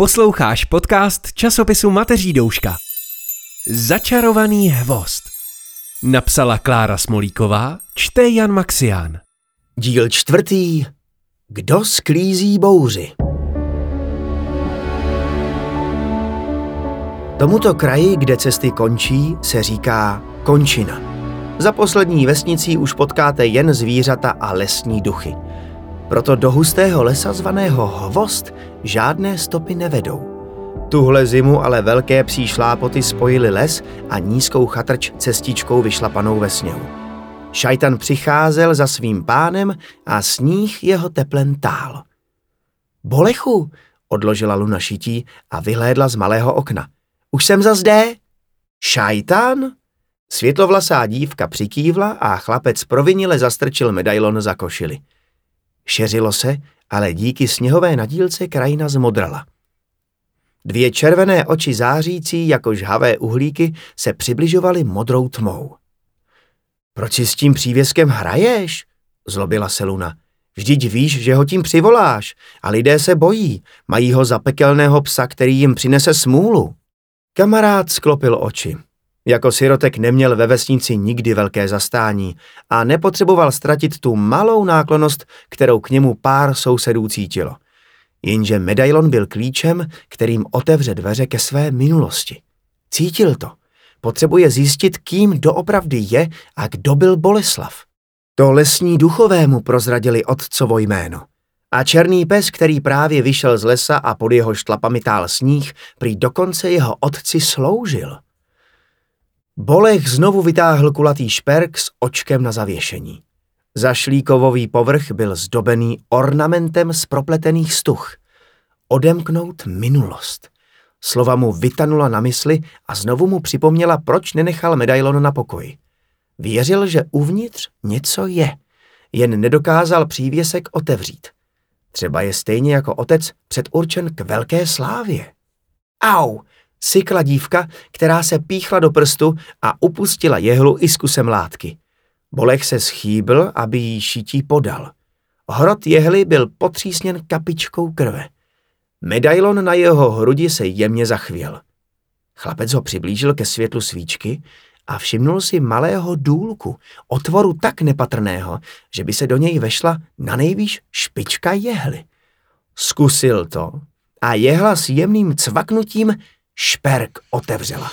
Posloucháš podcast časopisu Mateří Douška. Začarovaný hvost. Napsala Klára Smolíková, čte Jan Maxián. Díl čtvrtý. Kdo sklízí bouři? Tomuto kraji, kde cesty končí, se říká končina. Za poslední vesnicí už potkáte jen zvířata a lesní duchy. Proto do hustého lesa zvaného Hvost žádné stopy nevedou. Tuhle zimu ale velké psí šlápoty spojily les a nízkou chatrč cestičkou vyšlapanou ve sněhu. Šajtan přicházel za svým pánem a sníh jeho teplem tál. Bolechu, odložila Luna šití a vyhlédla z malého okna. Už jsem za zde? Šajtan? Světlovlasá dívka přikývla a chlapec provinile zastrčil medailon za košili. Šeřilo se, ale díky sněhové nadílce krajina zmodrala. Dvě červené oči zářící jako žhavé uhlíky se přibližovaly modrou tmou. Proč si s tím přívěskem hraješ? Zlobila se Luna. Vždyť víš, že ho tím přivoláš a lidé se bojí. Mají ho za pekelného psa, který jim přinese smůlu. Kamarád sklopil oči. Jako sirotek neměl ve vesnici nikdy velké zastání a nepotřeboval ztratit tu malou náklonost, kterou k němu pár sousedů cítilo. Jenže medailon byl klíčem, kterým otevře dveře ke své minulosti. Cítil to. Potřebuje zjistit, kým doopravdy je a kdo byl Boleslav. To lesní duchovému prozradili otcovo jméno. A černý pes, který právě vyšel z lesa a pod jeho štlapami tál sníh, prý dokonce jeho otci sloužil – Bolech znovu vytáhl kulatý šperk s očkem na zavěšení. Zašlíkovový povrch byl zdobený ornamentem z propletených stuch. Odemknout minulost. Slova mu vytanula na mysli a znovu mu připomněla, proč nenechal medailon na pokoji. Věřil, že uvnitř něco je, jen nedokázal přívěsek otevřít. Třeba je stejně jako otec předurčen k velké slávě. Au! Sykla dívka, která se píchla do prstu a upustila jehlu i z kusem látky. Bolech se schýbl, aby jí šití podal. Hrot jehly byl potřísněn kapičkou krve. Medailon na jeho hrudi se jemně zachvěl. Chlapec ho přiblížil ke světlu svíčky a všimnul si malého důlku, otvoru tak nepatrného, že by se do něj vešla na nejvýš špička jehly. Zkusil to a jehla s jemným cvaknutím šperk otevřela.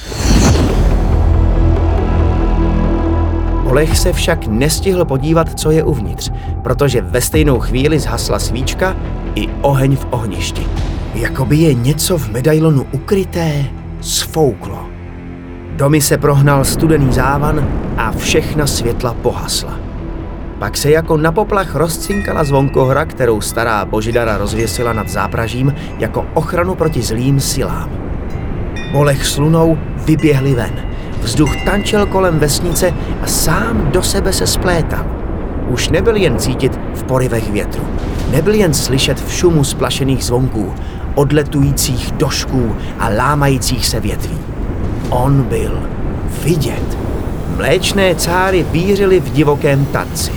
Olech se však nestihl podívat, co je uvnitř, protože ve stejnou chvíli zhasla svíčka i oheň v ohništi. Jakoby je něco v medailonu ukryté, sfouklo. Domy se prohnal studený závan a všechna světla pohasla. Pak se jako na poplach rozcinkala zvonkohra, kterou stará božidara rozvěsila nad zápražím jako ochranu proti zlým silám. Bolech s Lunou vyběhli ven. Vzduch tančil kolem vesnice a sám do sebe se splétal. Už nebyl jen cítit v porivech větru. Nebyl jen slyšet v šumu splašených zvonků, odletujících došků a lámajících se větví. On byl vidět. Mléčné cáry vířily v divokém tanci.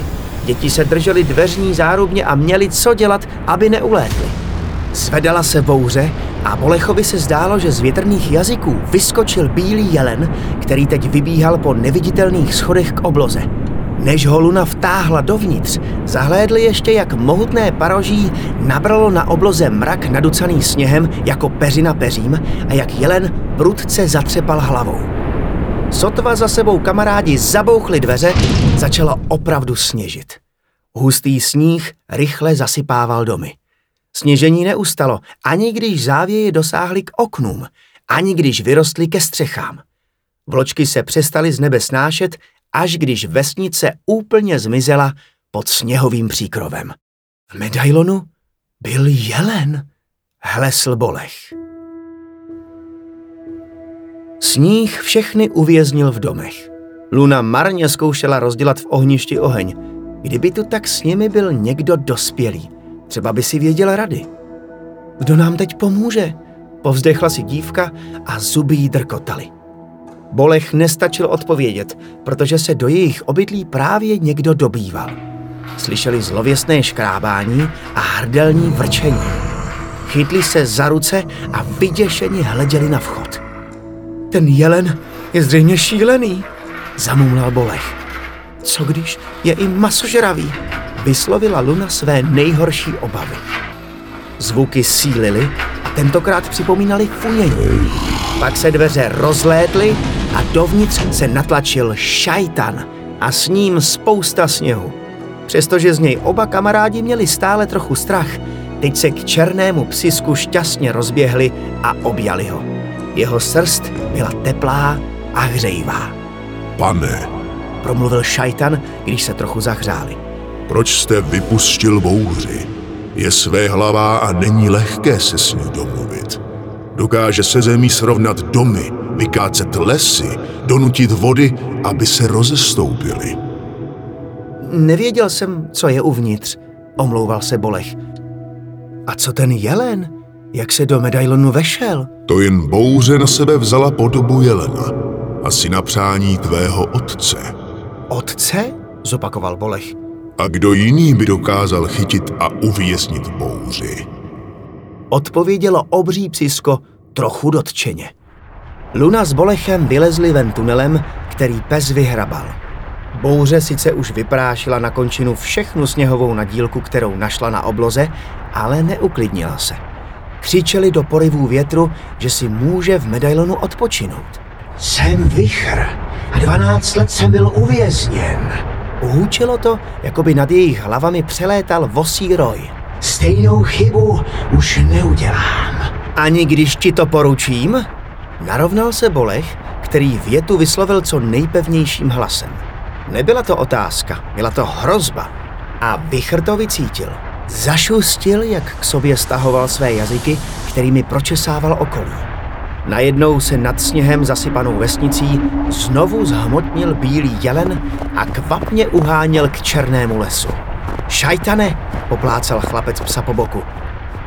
Děti se držely dveřní zárubně a měli co dělat, aby neulétli. Zvedala se bouře a Bolechovi se zdálo, že z větrných jazyků vyskočil bílý jelen, který teď vybíhal po neviditelných schodech k obloze. Než ho Luna vtáhla dovnitř, zahlédli ještě, jak mohutné paroží nabralo na obloze mrak naducaný sněhem jako peřina peřím a jak jelen prudce zatřepal hlavou. Sotva za sebou kamarádi zabouchli dveře, začalo opravdu sněžit. Hustý sníh rychle zasypával domy. Sněžení neustalo, ani když závěje dosáhly k oknům, ani když vyrostly ke střechám. Vločky se přestaly z nebe snášet, až když vesnice úplně zmizela pod sněhovým příkrovem. V medailonu byl jelen, hlesl Bolech. Sníh všechny uvěznil v domech. Luna marně zkoušela rozdělat v ohništi oheň. Kdyby tu tak s nimi byl někdo dospělý – Třeba by si věděl rady. Kdo nám teď pomůže? Povzdechla si dívka a zuby jí drkotaly. Bolech nestačil odpovědět, protože se do jejich obydlí právě někdo dobýval. Slyšeli zlověstné škrábání a hrdelní vrčení. chytli se za ruce a vyděšeně hleděli na vchod. Ten jelen je zřejmě šílený, zamumlal Bolech. Co když je i masožravý? Vyslovila Luna své nejhorší obavy. Zvuky sílily a tentokrát připomínali funění. Pak se dveře rozlétly a dovnitř se natlačil šajtan a s ním spousta sněhu. Přestože z něj oba kamarádi měli stále trochu strach, teď se k černému psisku šťastně rozběhli a objali ho. Jeho srst byla teplá a hřejivá. Pane, Promluvil šajtan, když se trochu zahřáli. Proč jste vypustil bouři? Je své hlavá a není lehké se s ní domluvit. Dokáže se zemí srovnat domy, vykácet lesy, donutit vody, aby se rozestoupily. Nevěděl jsem, co je uvnitř, omlouval se Bolech. A co ten jelen? Jak se do medailonu vešel? To jen bouře na sebe vzala podobu jelena. Asi na přání tvého otce. Otce? zopakoval Bolech. A kdo jiný by dokázal chytit a uvěznit bouři? Odpovědělo obří psisko trochu dotčeně. Luna s Bolechem vylezli ven tunelem, který pes vyhrabal. Bouře sice už vyprášila na končinu všechnu sněhovou nadílku, kterou našla na obloze, ale neuklidnila se. Křičeli do porivů větru, že si může v medailonu odpočinout. Jsem vichr a 12 let jsem byl uvězněn. Uhůčilo to, jako by nad jejich hlavami přelétal vosí roj. Stejnou chybu už neudělám. Ani když ti to poručím? Narovnal se Bolech, který větu vyslovil co nejpevnějším hlasem. Nebyla to otázka, byla to hrozba. A Vichr to vycítil. Zašustil, jak k sobě stahoval své jazyky, kterými pročesával okolí. Najednou se nad sněhem zasypanou vesnicí znovu zhmotnil bílý jelen a kvapně uháněl k černému lesu. Šajtane, poplácal chlapec psa po boku.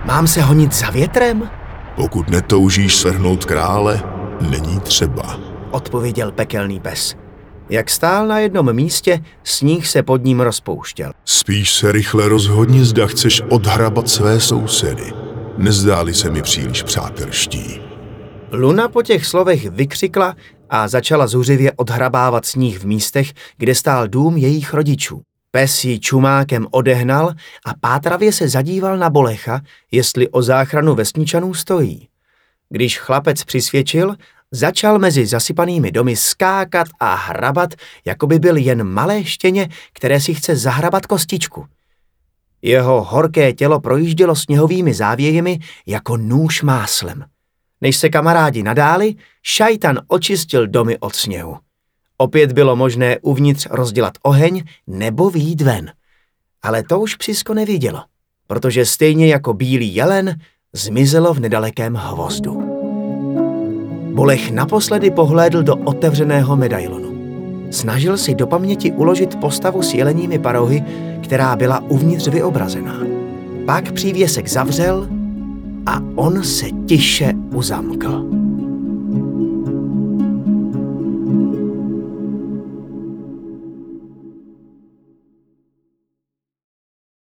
Mám se honit za větrem? Pokud netoužíš svrhnout krále, není třeba. odpověděl pekelný pes. Jak stál na jednom místě, sníh se pod ním rozpouštěl. Spíš se rychle rozhodni, zda chceš odhrabat své sousedy. Nezdáli se mi příliš přátelští. Luna po těch slovech vykřikla a začala zuřivě odhrabávat sníh v místech, kde stál dům jejich rodičů. Pes ji čumákem odehnal a pátravě se zadíval na Bolecha, jestli o záchranu vesničanů stojí. Když chlapec přisvědčil, začal mezi zasypanými domy skákat a hrabat, jako by byl jen malé štěně, které si chce zahrabat kostičku. Jeho horké tělo projíždělo sněhovými závějemi jako nůž máslem. Než se kamarádi nadáli, šajtan očistil domy od sněhu. Opět bylo možné uvnitř rozdělat oheň nebo výjít ven. Ale to už psisko nevidělo, protože stejně jako bílý jelen zmizelo v nedalekém hvozdu. Bolech naposledy pohlédl do otevřeného medailonu. Snažil si do paměti uložit postavu s jeleními parohy, která byla uvnitř vyobrazená. Pak přívěsek zavřel a on se tiše uzamkl.